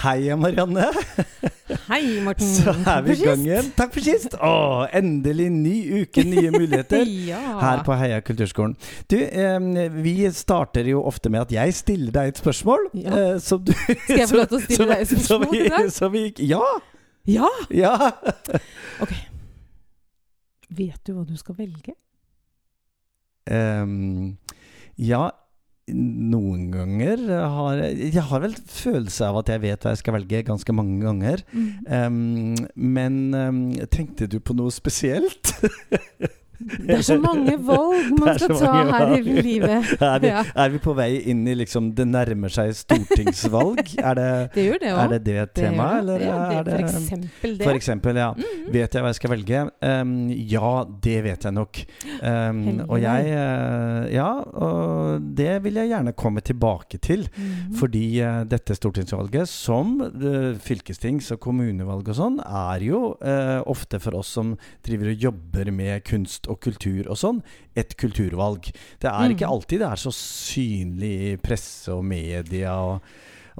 Hei, Marianne. Hei, Morten. Så er vi i gang igjen. Takk for sist. Å, endelig ny uke, nye muligheter. ja. Her på Heia kulturskolen. Du, eh, vi starter jo ofte med at jeg stiller deg et spørsmål. Ja. eh, som du Skal jeg få lov til å stille deg et spørsmål i dag? Så vi, ja! Ja! Ja! Vet du hva du skal velge? Um, ja, noen ganger har jeg har vel følelse av at jeg vet hva jeg skal velge, ganske mange ganger. Ehm, men um, tenkte du på noe spesielt? Det er så mange valg man skal ta her i livet. Er vi, er vi på vei inn i liksom Det nærmer seg stortingsvalg? Er det Det det er det, det temaet, eller det, er det For eksempel det. For eksempel, ja. Mhm. Vet jeg hva jeg skal velge? Um, ja, det vet jeg nok. Um, og jeg eh, Ja, og det vil jeg gjerne komme tilbake til. Mhm. Fordi uh, dette stortingsvalget, som uh, fylkestings- og kommunevalg og sånn, er jo uh, ofte for oss som driver og jobber med kunst og kultur og sånn, et kulturvalg. Det er Mm. ikke alltid det er så synlig i presse og media og,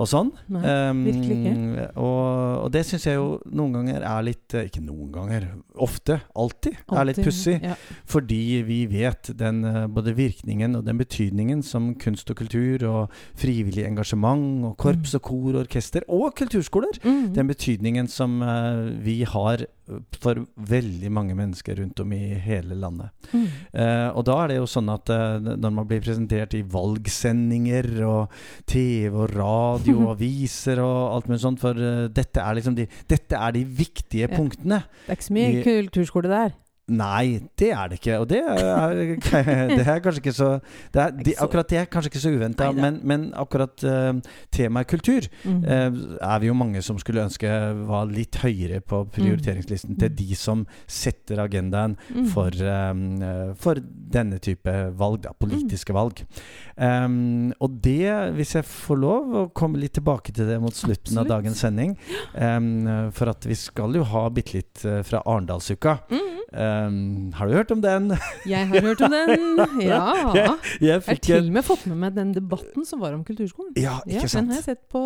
og sånn. Nei, Um, virkelig ikke. Og, og det syns jeg jo noen ganger er litt eh, Ikke noen ganger, ofte. Alltid. Er litt pussig. Ja. Fordi vi vet den, eh, både virkningen og den betydningen som kunst og kultur og frivillig engasjement og korps og kor og orkester og kulturskoler mm. Den betydningen som uh, vi har for veldig mange mennesker rundt om i hele landet. Mm. Eh, og da er det jo sånn at eh, når man blir presentert i valgsendinger og TV og radio og aviser og alt mulig sånt, for eh, dette er liksom de, dette er de viktige Ja. punktene. Det er ikke så mye I- kulturskole der. Nei, det er det ikke. Og det er, det er kanskje ikke så det er, de, Akkurat det er kanskje ikke så uventa, men, men akkurat uh, temaet kultur mm. uh, er vi jo mange som skulle ønske var litt høyere på prioriteringslisten til Mm. de som setter agendaen mm. for, um, for denne type valg, da, politiske valg. Um, og det, hvis jeg får lov å komme litt tilbake til det mot slutten av dagens sending um, For at vi skal jo ha bitte litt fra Arendalsuka. Mhm. Um, har du hørt om den? Jeg har hørt om den. Ja. Jeg Jeg har til og med fått med meg den debatten som var om kulturskolen. Ja, Ja, sant Den har jeg sett på,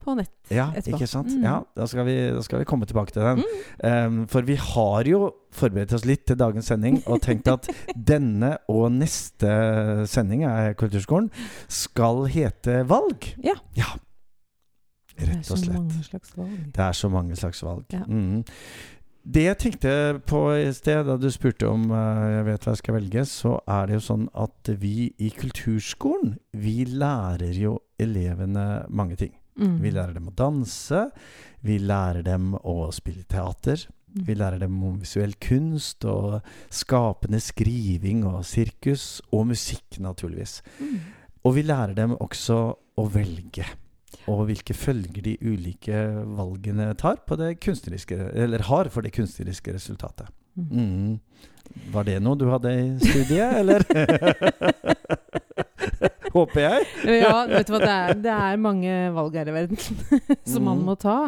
på nett. Ja, etterpå. ikke sant? Mm. Ja, da skal, vi, da skal vi komme tilbake til den. Mm. Um, for vi har jo forberedt oss litt til dagens sending og tenkt at denne og neste sending av Kulturskolen skal hete Valg. Ja. Rett og Det er så slett. mange slags valg. Det er så mange slags valg. Ja. Mm. Det jeg tenkte på i sted, da du spurte om eh, jeg vet hva jeg skal velge, så er det jo sånn at vi i kulturskolen, vi lærer jo elevene mange ting. Mm. Vi lærer dem å danse, vi lærer dem å spille teater. Mm. Vi lærer dem om visuell kunst og skapende skriving og sirkus, og musikk, naturligvis. Mm. Og vi lærer dem også å velge. Og hvilke følger de ulike valgene tar på det kunstneriske, eller har for det kunstneriske resultatet. Mm. Mm. Var det noe du hadde i studiet, eller? Håper jeg. Ja, vet du hva, det er, det er mange valg her i verden som man Mm. må ta.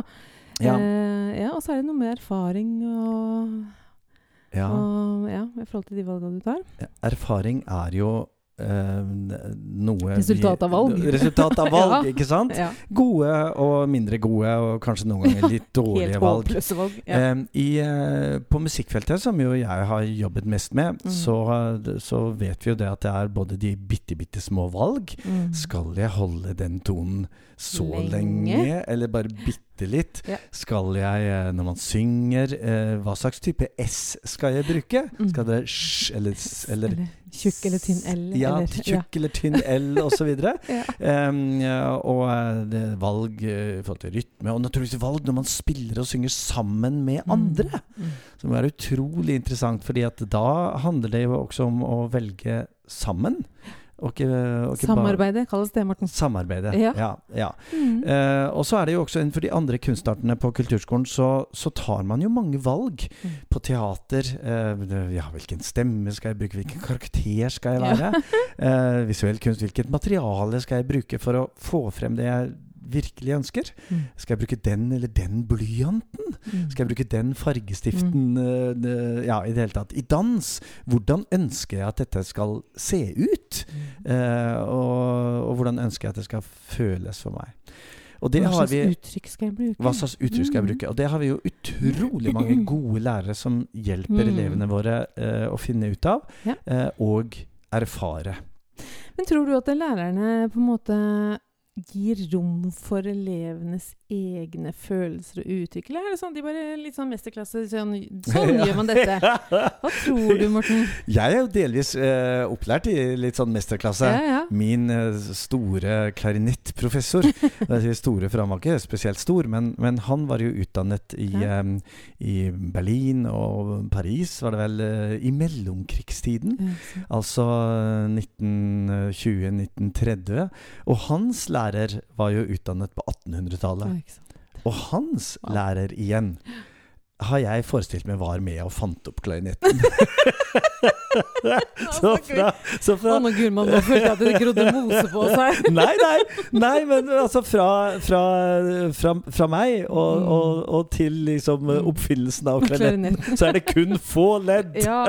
Ja. Eh, ja, og så er det noe med erfaring og, ja. og ja, i forhold til de valgene du tar. Erfaring er jo noe Resultat av valg. Resultat av valg, Ja. ikke sant? Ja, Gode og mindre gode, og kanskje noen ganger litt dårlige Helt valg. valg. Ja. Eh, i, uh, på musikkfeltet, som jo jeg har jobbet mest med, Mm. så, så vet vi jo det at det er både de bitte, bitte små valg. Mm. Skal jeg holde den tonen så Lenge? lenge, eller bare bitte litt? Ja. Skal jeg, eh, når man synger, eh, hva slags type S skal jeg bruke? Mm. Skal det sj eller s eller Eller tjukk eller tynn L. ja, eller, tjukk eller tynn L osv. Ja. Um, og eh, det valg i forhold til rytme, og naturligvis valg når man spiller og synger sammen med andre. Mm. Som er utrolig interessant, fordi at da handler det jo også om å velge sammen. Ikke, ikke samarbeidet Samarbeide kalles det, Morten. Samarbeide. Ja. Ja. ja. Mm. Eh, og så er det jo også innenfor de andre kunstartene på kulturskolen, så, så tar man jo mange valg. Mm. På teater eh, Ja, hvilken stemme skal jeg bruke? Hvilken karakter skal jeg Ja. være? eh, visuell kunst, hvilket materiale skal jeg bruke for å få frem det jeg virkelig ønsker? Mm. Skal jeg bruke den eller den blyanten? Mm. Skal jeg bruke den fargestiften Mm. Uh, Ja, i det hele tatt. I dans, hvordan ønsker jeg at dette skal se ut? Mm. Eh, og, og hvordan ønsker jeg at det skal føles for meg? Og det Hva har slags vi uttrykk skal jeg bruke? Hva slags uttrykk skal jeg Mm. bruke? Og det har vi jo utrolig mange gode lærere som hjelper Mm. elevene våre uh, å finne ut av Ja. og erfare. Men tror du at lærerne på en måte gir rom for elevenes egne følelser å utvikle? Er det sånn de bare litt sånn mesterklasse Sånn, sånn gjør man dette. Hva tror du, Morten? Jeg er jo delvis eh, opplært i litt sånn mesterklasse. Ja, ja. Min eh, store klarinettprofessor store, ikke spesielt stor, men, men han var jo utdannet i, Ja. eh, i Berlin og Paris, var det vel, eh, i mellomkrigstiden. Ja, Altså 1920-1930. Og hans lærer var jo utdannet på 1800-tallet. Og hans lærer igjen har jeg forestilt meg var med og fant opp klarinetten. så fra, så fra Å, nå gud, man, nå følte jeg at det grodde mose på seg. Nei, nei, nei, men altså fra, fra, fra, fra meg og, Mm. og, og til liksom oppfinnelsen av Og klarinetten, så er det kun få ledd. Ja.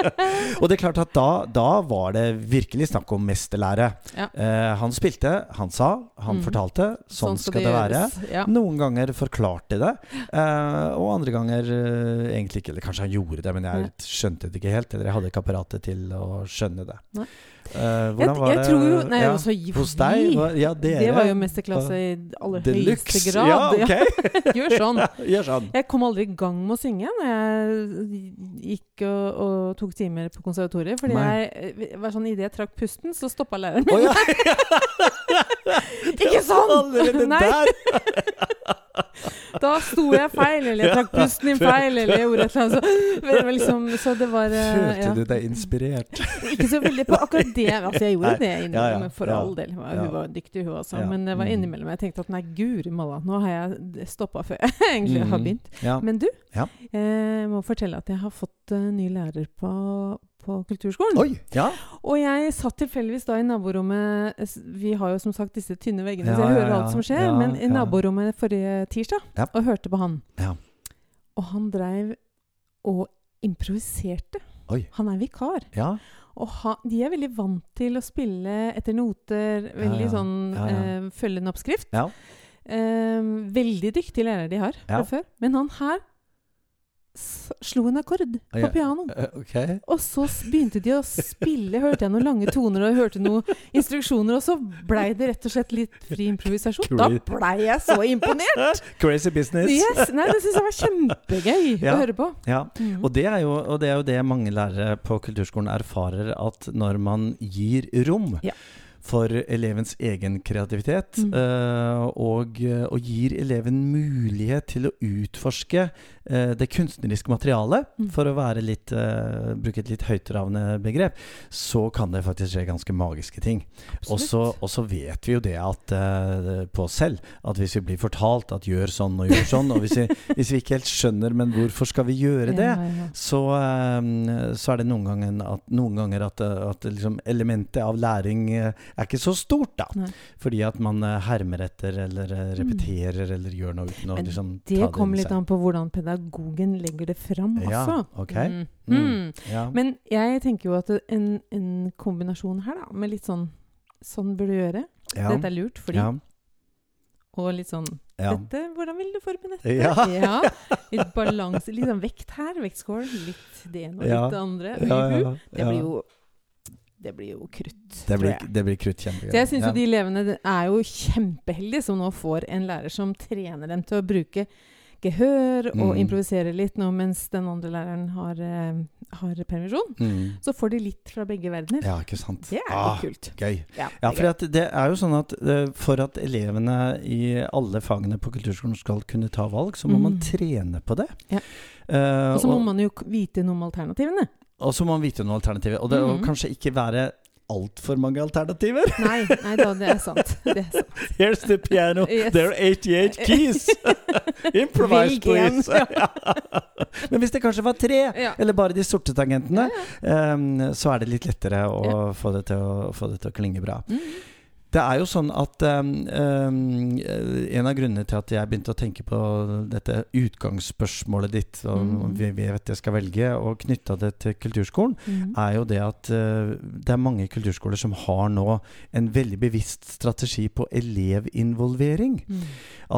Og det er klart at da, da var det virkelig snakk om mesterlære. Ja. Eh, han spilte, han sa, han Mm. fortalte. Sånn, skal, det, være. Ja. Noen ganger forklarte det, eh, og andre ganger eh, egentlig ikke. Eller kanskje han gjorde det, men jeg skjønte det ikke helt. Eller jeg hadde ikke apparatet til å skjønne det. Nei. Jeg, hvordan var jeg det tror jo Nei, ja, altså, hos deg? Var, Ja, dere. Det var jo mesterklasse i aller høyeste grad. Ja, ok. Gjør sånn. Gjør sånn. Jeg kom aldri i gang med å synge når jeg gikk og, og tok timer på konservatoriet. Fordi Nei. jeg eh, var sånn idet jeg trakk pusten, så stoppa læreren min. ja. Ikke sånn! Nei. Da sto jeg feil, eller jeg trakk pusten din feil, eller jeg gjorde et eller annet. Så, liksom, så det var eh, Følte ja. du deg inspirert? Ikke så veldig på akkurat det. Altså, jeg gjorde det innimellom, for all del. Hun var, dyktig, hun også. Men det var Mm. innimellom jeg tenkte at nei, guri malla, nå har jeg stoppa før jeg egentlig har Mm. begynt. Men du, Ja. jeg må fortelle at jeg har fått uh, ny lærer på, på kulturskolen. Oi! Ja. Og jeg satt tilfeldigvis da i naborommet Vi har jo som sagt disse tynne veggene, Ja, så jeg hører ja. alt som skjer. Men i naborommet forrige tirsdag, og hørte på han. Ja. Og han dreiv og improviserte. Oi. Han er vikar. Ja. Og ha, de er veldig vant til å spille etter noter, veldig sånn. Eh, følge en oppskrift. Ja. Eh, veldig dyktige lærere de har fra før. Men han her slo en akkord på Ja. piano. Eh, Og så begynte de å spille, hørte jeg noen lange toner og hørte noen instruksjoner, og så blei det rett og slett litt fri improvisasjon. Da blei jeg så imponert! Crazy business. Yes! Nei, det syns jeg var kjempegøy Ja. å høre på. Ja. Mm. Og det, jo, og det er jo det mange lærere på kulturskolen erfarer, at når man gir rom Ja. for elevens egen kreativitet, Mm. eh, og, og gir eleven mulighet til å utforske eh, det kunstneriske materialet, Mm. for å være litt, eh, bruke et litt høytravende begrep, så kan det faktisk skje ganske magiske ting. Og så, vet vi jo det at, eh, på oss selv, at hvis vi blir fortalt at gjør sånn og gjør sånn, og hvis vi, hvis vi ikke helt skjønner, men hvorfor skal vi gjøre det? Så, eh, så er det noen ganger at, noen ganger at, eh, at liksom elementet av læring eh, er ikke så stort, da. Nei. Fordi at man eh, hermer etter eller repeterer repeterer eller gjør noe uten å liksom Det ta det kommer inn i litt an på hvordan pedagogen legger det fram Ja, også. ok. Mm. Mm. Mm. Ja. Men jeg tenker jo at en, en kombinasjon her, da, med litt sånn Sånn burde du gjøre. ja. Dette er lurt fordi ja. Og litt sånn Ja. dette, Hvordan vil du forme dette? Ja. Litt balanse. Litt sånn vekt her, vektskål. Litt det ene og Ja. litt det andre. Ja, ja, Det blir jo Det blir jo krutt, Det blir, det blir krutt kjempegøy. Så jeg syns ja. jo de elevene er jo kjempeheldige som nå får en lærer som trener dem til å bruke gehør og Mm. improvisere litt nå mens den andre læreren har, uh, har permisjon. mm. Så får de litt fra begge verdener. Ja, ikke sant. Det er Ah, litt kult. Gøy. Ja, Ja, for at det er jo sånn at uh, for at elevene i alle fagene på kulturskolen skal kunne ta valg, så må Mm. man trene på det. Ja. Uh, Og så må man jo vite noe om alternativene. og så må man vite noen alternativer. Og det og Mm. kanskje ikke være altfor mange alternativer. Nei, nei da, det er sant. Det er sant. Here's the piano. Yes. There are 88 keys. Improvise, please. Ja. Men hvis det kanskje var tre, Ja. eller bare de sorte tangentene, Ja, um, så er det litt lettere å få, det til å, få det til å klinge bra. Mm. Det er jo sånn at um, um, En av grunnene til at jeg begynte å tenke på dette utgangsspørsmålet ditt, og Mm. vi vet jeg skal velge, og knytta det til kulturskolen, mm. er jo det at uh, det er mange kulturskoler som har nå en veldig bevisst strategi på elevinvolvering. Mm.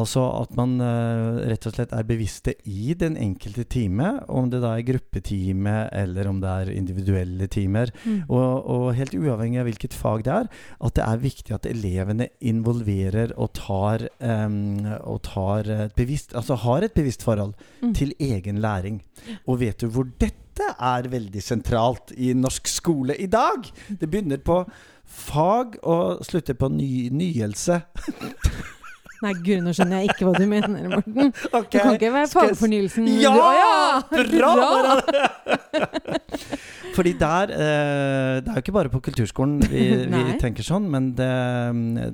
Altså at man uh, rett og slett er bevisste i den enkelte time, om det da er gruppetime eller om det er individuelle timer. Mm. Og, og helt uavhengig av hvilket fag det er, at det er viktig at elevene involverer og tar, um, og tar et bevisst, altså har et bevisst forhold Mm. til egen læring. Og vet du hvor dette er veldig sentralt i norsk skole i dag? Det begynner på fag og slutter på ny, nyelse. Nei, gud, nå skjønner jeg ikke hva du mener, Morten. Okay. Det kan ikke være fagfornyelsen Ja! du- Å ja! Bra! Fordi der eh, Det er jo ikke bare på kulturskolen vi, vi tenker sånn, men det,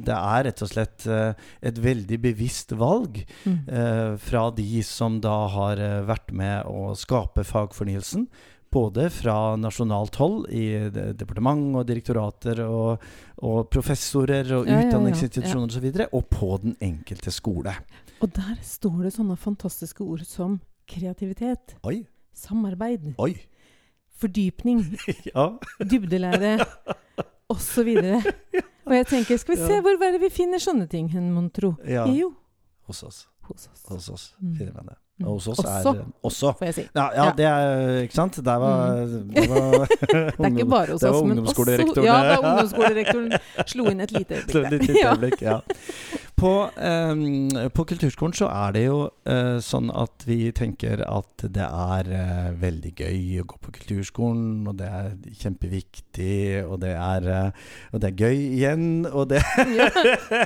det er rett og slett eh, et veldig bevisst valg Mm. eh, fra de som da har eh, vært med å skape fagfornyelsen. Både fra nasjonalt hold, i departement og direktorater og, og professorer og Ja, ja, ja. utdanningsinstitusjoner osv., og på den enkelte skole. Og der står det sånne fantastiske ord som kreativitet, Oi, samarbeid, oi. Fordypning, Ja. dybdelære osv. Og jeg tenker, skal vi se hvor er det vi finner sånne ting hen, mon tro? ja. Jo, Hos oss. hos oss. Hos oss Mm. finner man det. Mm. Og hos oss Også. er Også. Får jeg si. Ja, ja, det er Ikke sant? Der var, det var Det er ikke bare hos oss, men også. Ja, da ungdomsskolerektoren slo inn et lite øyeblikk et lite øyeblikk, ja. På, eh, på kulturskolen så er det jo eh, sånn at vi tenker at det er eh, veldig gøy å gå på kulturskolen, og det er kjempeviktig, og det er, eh, og det er gøy igjen, og det, Ja.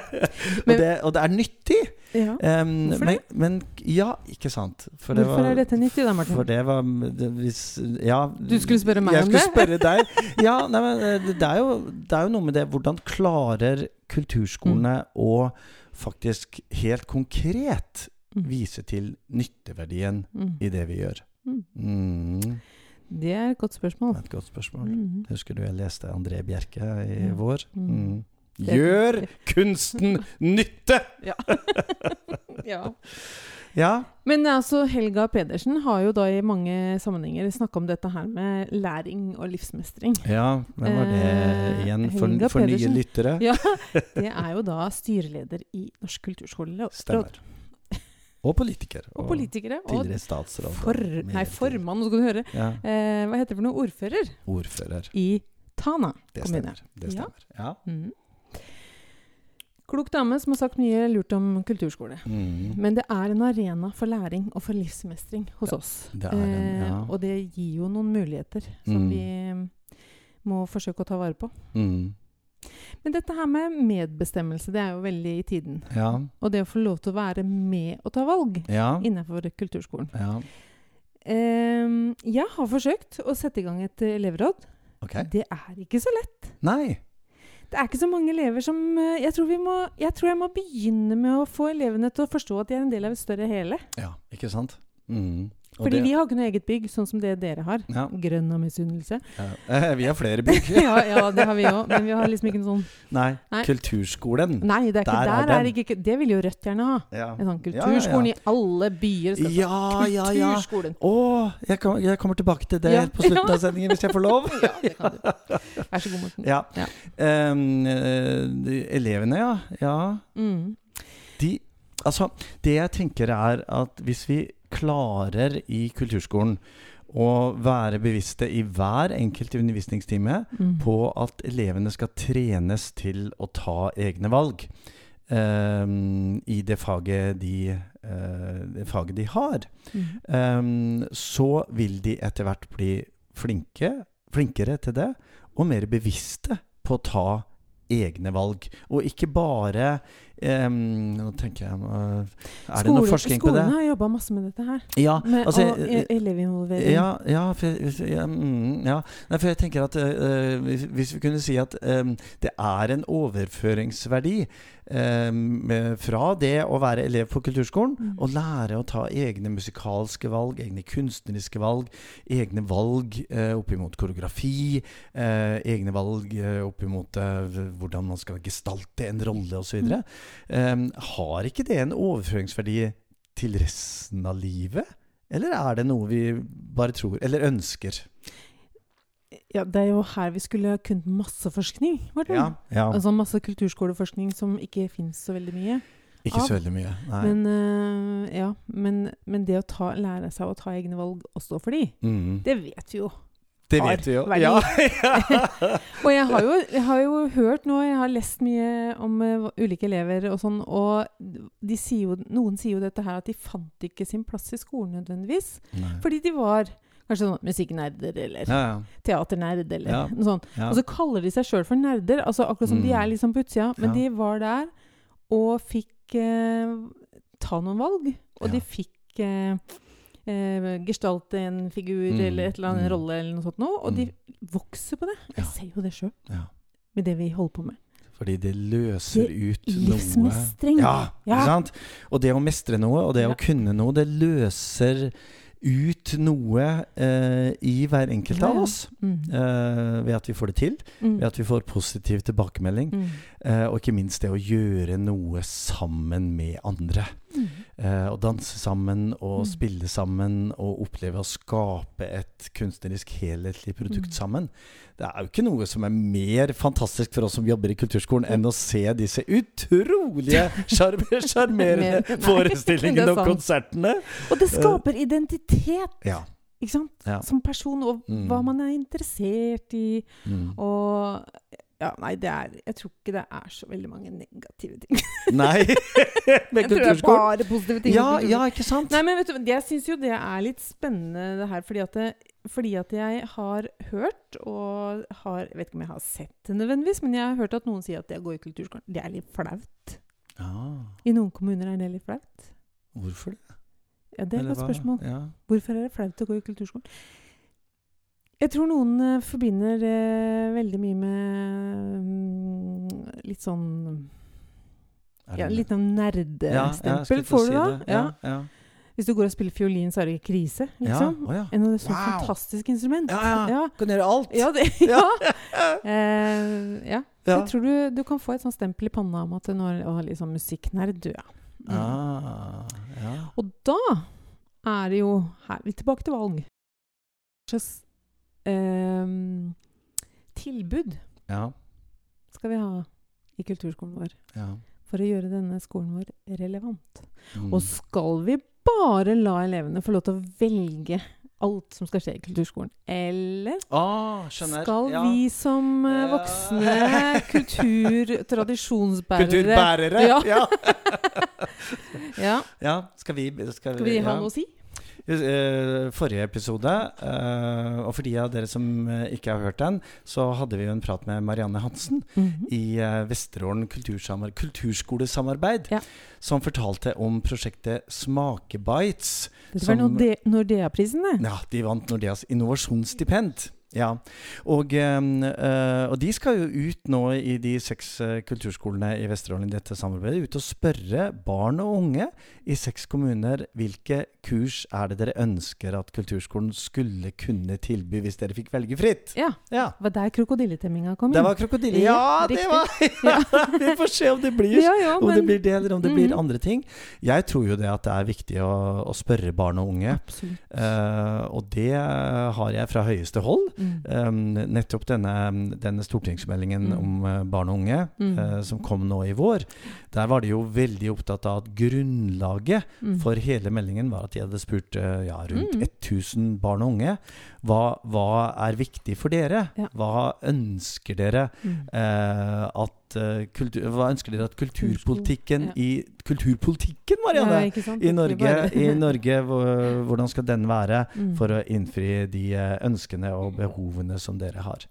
og det, og det er nyttig. Ja. Um, Hvorfor men, men ja, ikke sant. For det Hvorfor var- er dette nyttig da, Martin? For det var det, hvis, Ja. Du skulle spørre meg om det? jeg skulle spørre deg. Ja, nei, men eh, det er, jo, det er jo noe med det Hvordan klarer kulturskolene Mm. å faktisk helt konkret Mm. vise til nytteverdien Mm. i det vi gjør? Mm. Mm, Det er et godt spørsmål. et godt spørsmål. Mm. Husker du jeg leste André Bjerke i vår? Mm. Gjør kunsten nytte! Ja. ja. Ja. Men altså, Helga Pedersen har jo da i mange sammenhenger snakka om dette her med læring og livsmestring. ja hvem var det Eh, igjen? For, for nye lyttere? Ja, Det er jo da styreleder i Norsk kulturskoleråd. Stemmer. Og politiker. Og politikere. Og Tidligere statsråd. for, nei, formann, nå skal du høre. Ja, Eh, hva heter det for noe? Ordfører ordfører. i Tana Det kommune. stemmer. Det Ja. stemmer. Ja. Mm. Klok dame som har sagt mye lurt om kulturskole. Mm. Men det er en arena for læring og for livsmestring hos Ja, oss. det er en, ja. Eh, og det gir jo noen muligheter som Mm. vi må forsøke å ta vare på. Mm. Men dette her med medbestemmelse, det er jo veldig i tiden. Ja. Og det å få lov til å være med og ta valg Ja. innenfor kulturskolen. ja. Eh, jeg har forsøkt å sette i gang et elevråd. Okay. Det er ikke så lett. Nei. Det er ikke så mange elever som eh, jeg tror, må, jeg tror jeg må begynne med å få elevene til å forstå at de er en del av et større hele. Ja, ikke sant? Mm. Fordi det- vi har ikke noe eget bygg, sånn som det dere har. Ja. Grønn av misunnelse. ja. Eh, Vi har flere bygg. ja, ja, det har vi òg. Men vi har liksom ikke noe sånn Nei. Nei. Kulturskolen. Nei, det er ikke, Der er der er det ikke Det vil jo Rødt gjerne ha. Ja. En sånn kulturskolen i alle byer. Ja, ja, ja. Kulturskolen. Å, jeg, kom, jeg kommer tilbake til det på slutten av sendingen, hvis jeg får lov. Ja, det kan du. Vær så god, Morten. Ja. Eh, elevene, ja. ja. Mm. De, altså, det jeg tenker er at hvis vi klarer i kulturskolen å være bevisste i hver enkelt undervisningstime Mm. på at elevene skal trenes til å ta egne valg em, i det faget de, eh, det faget de har, Mm. em, så vil de etter hvert bli flinke, flinkere til det, og mer bevisste på å ta egne valg. Og ikke bare em, Nå tenker jeg Er det noe forskning på det? Skolene har jobba masse med dette her. Ja, Med altså, elevinvolvering. Ja, ja, for, ja, mm, ja. Nei, for jeg tenker at uh, hvis, hvis vi kunne si at um, det er en overføringsverdi um, fra det å være elev på kulturskolen Mm. og lære å ta egne musikalske valg, egne kunstneriske valg, egne valg uh, oppimot koreografi, uh, egne valg uh, oppimot uh, hvordan man skal gestalte en rolle osv. Mm. Eh, har ikke det en overføringsverdi til resten av livet? Eller er det noe vi bare tror, eller ønsker? Ja, det er jo her vi skulle kunnet masse forskning. Var? Ja, ja. Altså masse kulturskoleforskning som ikke fins så veldig mye. Ikke av- så veldig mye. Nei. Men, uh, ja, men, men det å ta, lære seg å ta egne valg og stå for de, mm. det vet vi jo. Det vet vi jo. Ja. Og jeg har, jo, jeg har jo hørt nå, jeg har lest mye om uh, ulike elever og sånn, og de sier jo, noen sier jo dette her at de fant ikke sin plass i skolen nødvendigvis. Nei. Fordi de var kanskje sånn musikknerder eller ja, ja. teaternerd eller noe sånt. Og så kaller de seg sjøl for nerder, altså akkurat som de Mm. er liksom på utsida. Men de var der og fikk uh, ta noen valg. Og de fikk eh, eh, gestalte en figur Mm. eller et eller annet en rolle eller noe sånt noe. Og de vokser på det. Jeg Ja. ser jo det sjøl, ja. med det vi holder på med. Fordi det løser ut noe. Ja, ikke sant? Og det å mestre noe, og det å kunne noe, det løser ut noe eh, i hver enkelt av oss. Mm. Eh, ved at vi får det til, Mm. ved at vi får positiv tilbakemelding. Mm. Eh, og ikke minst det å gjøre noe sammen med andre. Mm. Eh, å danse sammen og Mm. spille sammen og oppleve å skape et kunstnerisk helhetlig produkt Mm. sammen. Det er jo ikke noe som er mer fantastisk for oss som jobber i kulturskolen, enn å se disse utrolige sjarm- sjarmerende forestillingene og konsertene. Og det skaper identitet, Ja. ikke sant? ja. Som person, og Mm. hva man er interessert i. Mm. Og ja, nei, det er Jeg tror ikke det er så veldig mange negative ting. Nei, med Jeg tror det er bare positive ting. Ja, ja, ikke sant? Nei, men vet du, jeg syns jo det er litt spennende det her, fordi at, det, fordi at jeg har hørt, og har Jeg vet ikke om jeg har sett det nødvendigvis, men jeg har hørt at noen sier at det å gå i kulturskolen, det er litt flaut. Ja, I noen kommuner er det litt flaut. hvorfor det? Ja, det er et godt spørsmål. Ja. Hvorfor er det flaut å gå i kulturskolen? Jeg tror noen uh, forbinder uh, veldig mye med um, litt sånn Er ja, Litt sånn nerdestempel. ja, får si du da? det. Ja. Ja. Hvis du går og spiller fiolin, så er det ikke krise, liksom. Ja, Oh, ja. En av det så Wow. fantastisk instrument. Ja, ja. Kan gjøre alt. Ja, det, ja. uh, ja. Ja. jeg tror du, du kan få et sånt stempel i panna om at du er liksom musikknerd, du, ja. Mm. Ah, ja. Og da er det jo her vi er tilbake til valg. Slags ehm, tilbud Ja. skal vi ha i kulturskolen vår ja. for å gjøre denne skolen vår relevant? Mm. Og skal vi bare la elevene få lov til å velge alt som skal skje i kulturskolen? Eller ah, skal ja. vi som eh, voksne kultur-tradisjonsbærere Kulturbærere. Ja. Ja. ja. Skal vi Skal, Skal vi ha noe å si? Eh, forrige episode, eh, og for de av dere som eh, ikke har hørt den, så hadde vi jo en prat med Marianne Hansen Mhm. i uh, Vesterålen kulturskolesamarbeid, Ja. som fortalte om prosjektet Smakebites. Det var Som- Nordea-prisen, det. Ja, de vant Nordeas innovasjonsstipend. Ja, og, eh, og de skal jo ut nå i de seks eh, kulturskolene i Vesterålen i dette samarbeidet, ut og spørre barn og unge i seks kommuner hvilke kurs er det dere ønsker at kulturskolen skulle kunne tilby hvis dere fikk velge fritt. Ja. Ja. Var der krokodilletemminga kom inn. Det var krokodille. Ja, det var ja, Vi får se om det blir ja, ja, om det blir det, eller om det blir Mhm. andre ting. Jeg tror jo det at det er viktig å, å spørre barn og unge. Eh, og det har jeg fra høyeste hold. Mm. Um, nettopp denne, denne stortingsmeldingen Mm. om eh, barn og unge, Mm. eh, som kom nå i vår, der var de jo veldig opptatt av at grunnlaget Mm. for hele meldingen var at de hadde spurt eh, ja, rundt Mm. 1000 barn og unge hva, hva er viktig for dere? Ja. Hva ønsker dere Mm. eh, at eh, kultur, Hva ønsker dere at kulturpolitikken Ja. i Kulturpolitikken, Marianne! Ja. I Norge, i Norge hvordan skal den være Mm. for å innfri de eh, ønskene og behovene som dere har?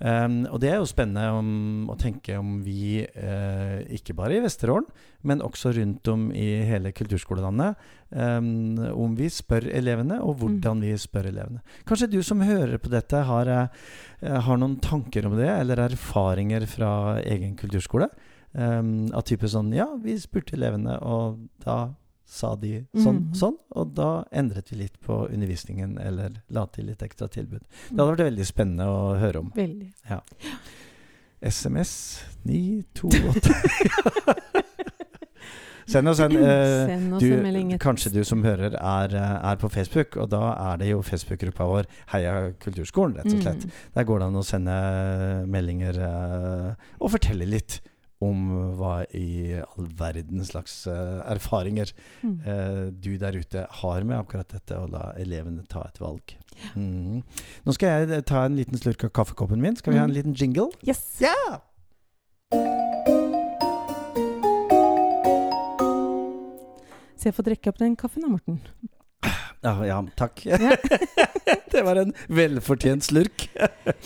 Um, og det er jo spennende om, å tenke om vi, eh, ikke bare i Vesterålen, men også rundt om i hele kulturskolelandet, um, om vi spør elevene, og hvordan vi spør elevene. Kanskje du som hører på dette, har, eh, har noen tanker om det, eller erfaringer fra egen kulturskole? Um, av type sånn Ja, vi spurte elevene, og da sa de sånn, mm. sånn. Og da endret vi litt på undervisningen, eller la til litt ekstra tilbud. Det hadde vært veldig spennende å høre om. Veldig. Ja. SMS 928 Send oss en uh, Send oss du, en melding. Kanskje du som hører er, eh, er på Facebook, og da er det jo Facebook-gruppa vår Heia Kulturskolen, rett og slett. Mm. Der går det an å sende meldinger uh, og fortelle litt om hva i all verden slags uh, erfaringer Mm. uh, du der ute har med akkurat dette, og la elevene ta et valg. Mm. Nå skal jeg ta en liten slurk av kaffekoppen min. Skal vi ha en Mm. liten jingle? Yes! Ja! Så jeg får drikke opp den kaffen da, Morten. Ja, ja takk. Ja. det var en velfortjent slurk.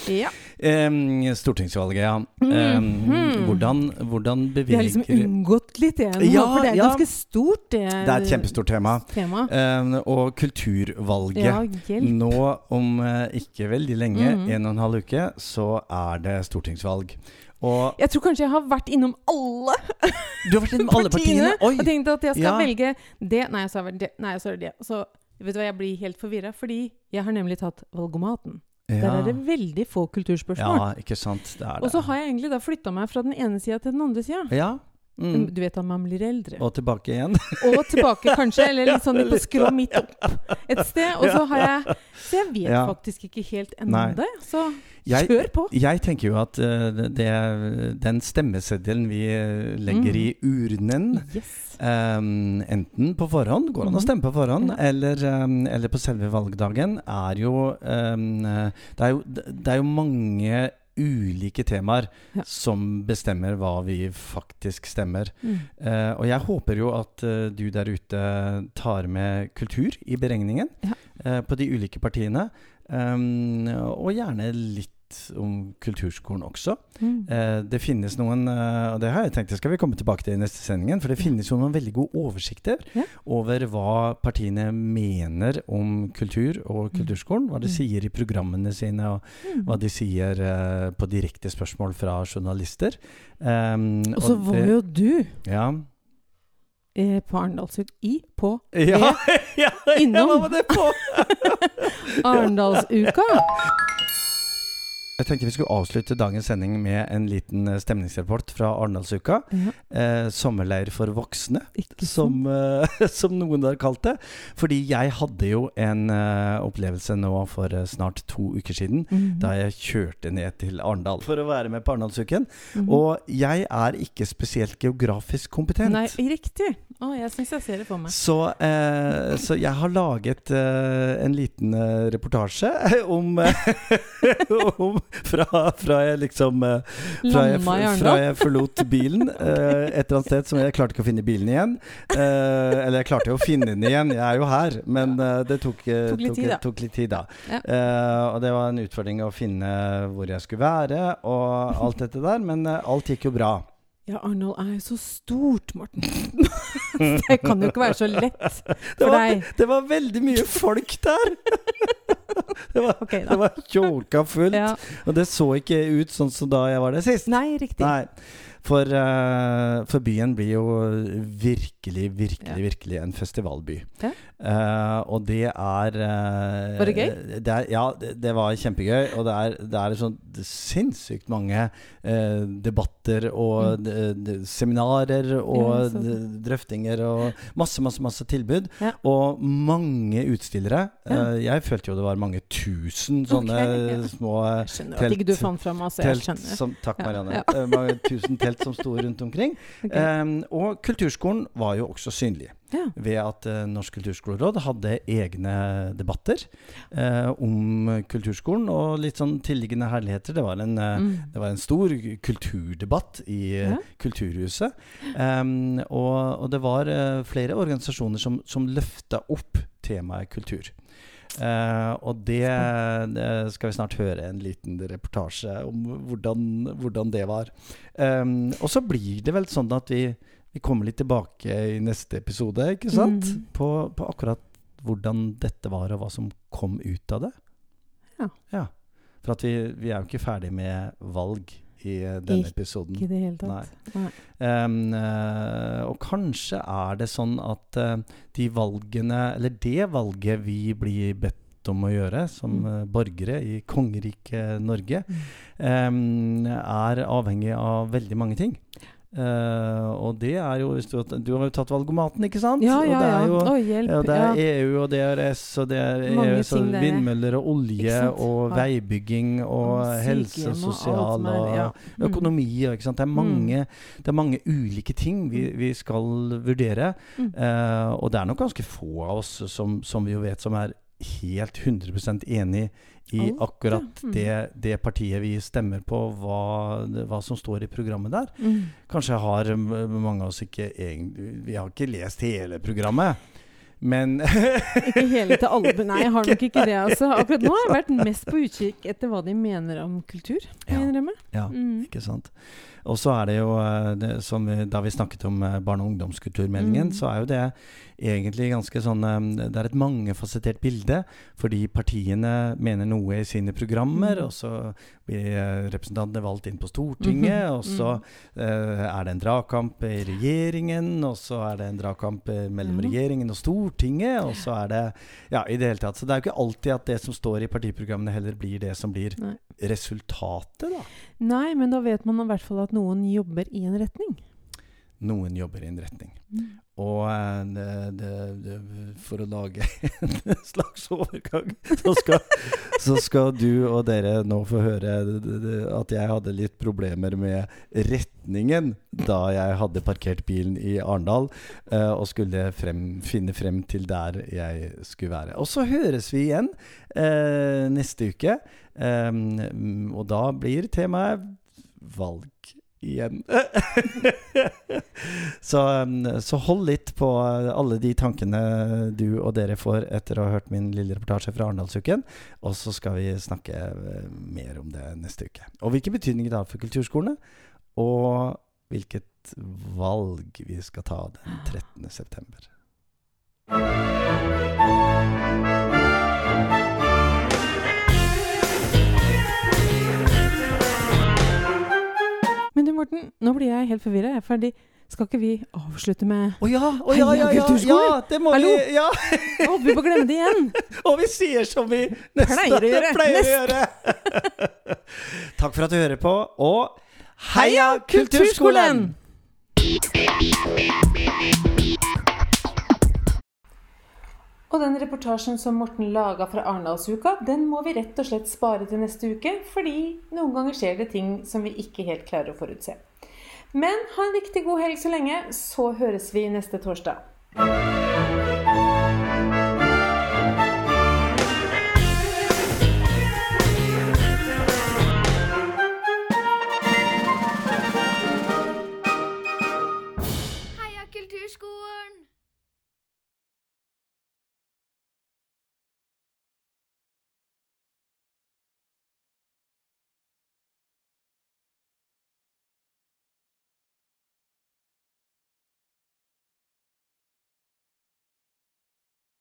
Ja. Um, stortingsvalget, ja. Em, Mhm. hvordan, hvordan Vi har liksom unngått litt det nå, Ja, for det er ganske stort. Det, Det er et kjempestort tema. tema. Um, og kulturvalget. Ja, hjelp. Nå om uh, ikke veldig lenge, Mhm. en og en halv uke, så er det stortingsvalg. Og Jeg tror kanskje jeg har vært innom alle du har vært innom alle partiene! Oi! og tenkt at jeg skal Ja. velge det. Nei, jeg sa det det. Nei, så sa det. Så vet du hva, jeg blir helt forvirra, fordi jeg har nemlig tatt valgomaten. Der er det veldig få kulturspørsmål. ja, ikke sant. Det er det. Og så har jeg egentlig da flytta meg fra den ene sida til den andre sida. Ja. Mm. Du vet at man blir eldre. Og tilbake igjen. Og tilbake, kanskje. Eller litt sånn på skrå midt opp et sted. Og så har jeg Så jeg vet Ja. faktisk ikke helt ennå. Så Jeg- kjør på. Jeg tenker jo at eh, det, den stemmeseddelen vi eh, legger Mm. i urnen Yes. Um, enten på forhånd, går an å Mhm. stemme på forhånd, Ja. eller, um, eller på selve valgdagen, er jo um, det, er jo det er jo mange ulike temaer Ja. som bestemmer hva vi faktisk stemmer. Mm. Eh, og jeg håper jo at eh, du der ute tar med kultur i beregningen Ja. eh, på de ulike partiene. Um, og gjerne litt om kulturskolen også. Mm. Eh, det finnes noen, eh, og det har jeg tenkt det skal vi komme tilbake til i neste sendingen, for det finnes jo noen veldig gode oversikter Ja. over hva partiene mener om kultur og Mm. kulturskolen. Hva de Mm. sier i programmene sine, og Mm. hva de sier eh, på direkte spørsmål fra journalister. Um, Og så var jo du Ja. eh, på Arendalsuka i på Ja, ja, ja, Innom. Arendalsuka. Jeg tenkte vi skulle avslutte dagens sending med en liten eh, stemningsrapport fra Arendalsuka. Ja, Eh, sommerleir for voksne. som, eh, som noen har kalt det. Fordi jeg hadde jo en eh, opplevelse nå for eh, snart to uker siden. Mhm. Da jeg kjørte ned til Arendal for å være med på Arendalsuken. Mhm. Og jeg er ikke spesielt geografisk kompetent. Nei, riktig. Å, jeg syns jeg ser det for meg. Så, eh, så jeg har laget en liten reportasje om, om fra, fra jeg liksom eh, fra jeg, fra jeg forlot bilen eh, et eller annet sted som jeg klarte ikke å finne bilen igjen. Eh, eller jeg klarte jo å finne den igjen, jeg er jo her. Men det tok, Tok litt tid, da. tok litt tid, da. Ja. Og det var en utfordring å finne hvor jeg skulle være, og alt dette der. Men alt gikk jo bra. Ja, Arnold er jo så stort, Morten. det kan jo ikke være så lett Det for var, deg. det var veldig mye folk der! det var, okay, det var tjåka fullt. Ja. Og det så ikke ut sånn som da jeg var der sist. Nei, riktig. Nei. For, uh, for byen blir jo virkelig, virkelig, Ja. virkelig en festivalby. Ja. Uh, og det er uh, Var det gøy? Det er, ja, det, det var kjempegøy. Og det er, det er sånn sinnssykt mange eh, debatter og Mm. seminarer og Ja, drøftinger og masse, masse, masse tilbud. Ja. Og mange utstillere. Ja. Eh, jeg følte jo det var mange tusen sånne okay, små eh, Jeg skjønner at ikke du fant fram, altså. Jeg telt skjønner. som, Takk, Marianne. Eh, mange tusen telt som sto rundt omkring. Okay. Um, og kulturskolen var jo også synlig. Ja. ved at uh, Norsk kulturskoleråd hadde egne debatter uh, om kulturskolen og litt sånn tilliggende herligheter. Det var en, uh, Mm. det var en stor kulturdebatt i Ja. Kulturhuset. Um, og, og det var flere organisasjoner som, som løfta opp temaet kultur. Uh, og det, det skal vi snart høre en liten reportasje om hvordan, hvordan det var. Um, og så blir det vel sånn at vi, vi kommer litt tilbake i neste episode, ikke sant? Mm. På, på akkurat hvordan dette var, og hva som kom ut av det. Ja. For at vi, vi er jo ikke ferdig med valg i eh, denne Ikke episoden. Ikke i det hele tatt. Nei. Em, eh, og kanskje er det sånn at eh, de valgene, eller det valget vi blir bedt om å gjøre som Mm. borgere i kongeriket Norge, em, er avhengig av veldig mange ting. Eh, og det er jo du, du har jo tatt valgomaten, ikke sant? Ja, og ja, det er jo oh, hjelp. ja, det er ja. EU og DRS og det er EU, og vindmøller og olje og Ja. veibygging og, Og helse og og sosial er- og ja. Mm. økonomi. og? Det, er mange, det er mange ulike ting vi, vi skal vurdere. Mm. Uh, og det er nok ganske få av oss som, som vi jo vet som er helt 100% enig i akkurat. Mm. det, det partiet vi stemmer på, hva, hva som står i programmet der. Mm. Kanskje har mange av oss ikke egentlig Vi har ikke lest hele programmet. Men Ikke hele til alle Nei, jeg har nok ikke det. Altså. Akkurat nå har jeg vært mest på utkikk etter hva de mener om kultur. Ja. Ja, Mm. ikke sant. Og så er det jo, eh, det, som vi, da vi snakket om eh, barne- og ungdomskulturmeldingen, Mm. så er jo det egentlig ganske sånn eh, Det er et mangefasettert bilde, fordi partiene mener noe i sine programmer, Mm. og så blir representantene valgt inn på Stortinget, Mhm. og så eh, er det en dragkamp i regjeringen, og så er det en dragkamp mellom regjeringen og Stortinget, og så er det Ja, i det hele tatt. Så det er jo ikke alltid at det som står i partiprogrammene, heller blir det som blir Nei. resultatet, da. Nei, men da vet man i hvert fall at noen jobber i en retning. Noen jobber i en retning. Mm. Og eh, det, det, det, for å lage en slags overgang, så skal, så skal du og dere nå få høre at jeg hadde litt problemer med retningen da jeg hadde parkert bilen i Arendal eh, og skulle frem, finne frem til der jeg skulle være. Og så høres vi igjen eh, neste uke, og da blir temaet valg igjen. så, um, så hold litt på alle de tankene du og dere får etter å ha hørt min lille reportasje fra Arendalsuken. Og så skal vi snakke eh, mer om det neste uke. Og hvilken betydning det har for kulturskolene. Og hvilket valg vi skal ta den 13. september. Morten, nå blir jeg helt forvirra. Jeg er. Skal ikke vi avslutte med Å ja, å ja, Heia ja, ja, ja, det må Hallo! vi Ja, Jeg håper vi å glemme det igjen! og vi sier som vi nesten Pleier å gjøre. pleier å gjøre. Takk for at du hører på, og heia Kulturskolen! Og den reportasjen som Morten laga fra Arendalsuka, den må vi rett og slett spare til neste uke, fordi noen ganger skjer det ting som vi ikke helt klarer å forutse. Men ha en riktig god helg så lenge, så høres vi neste torsdag.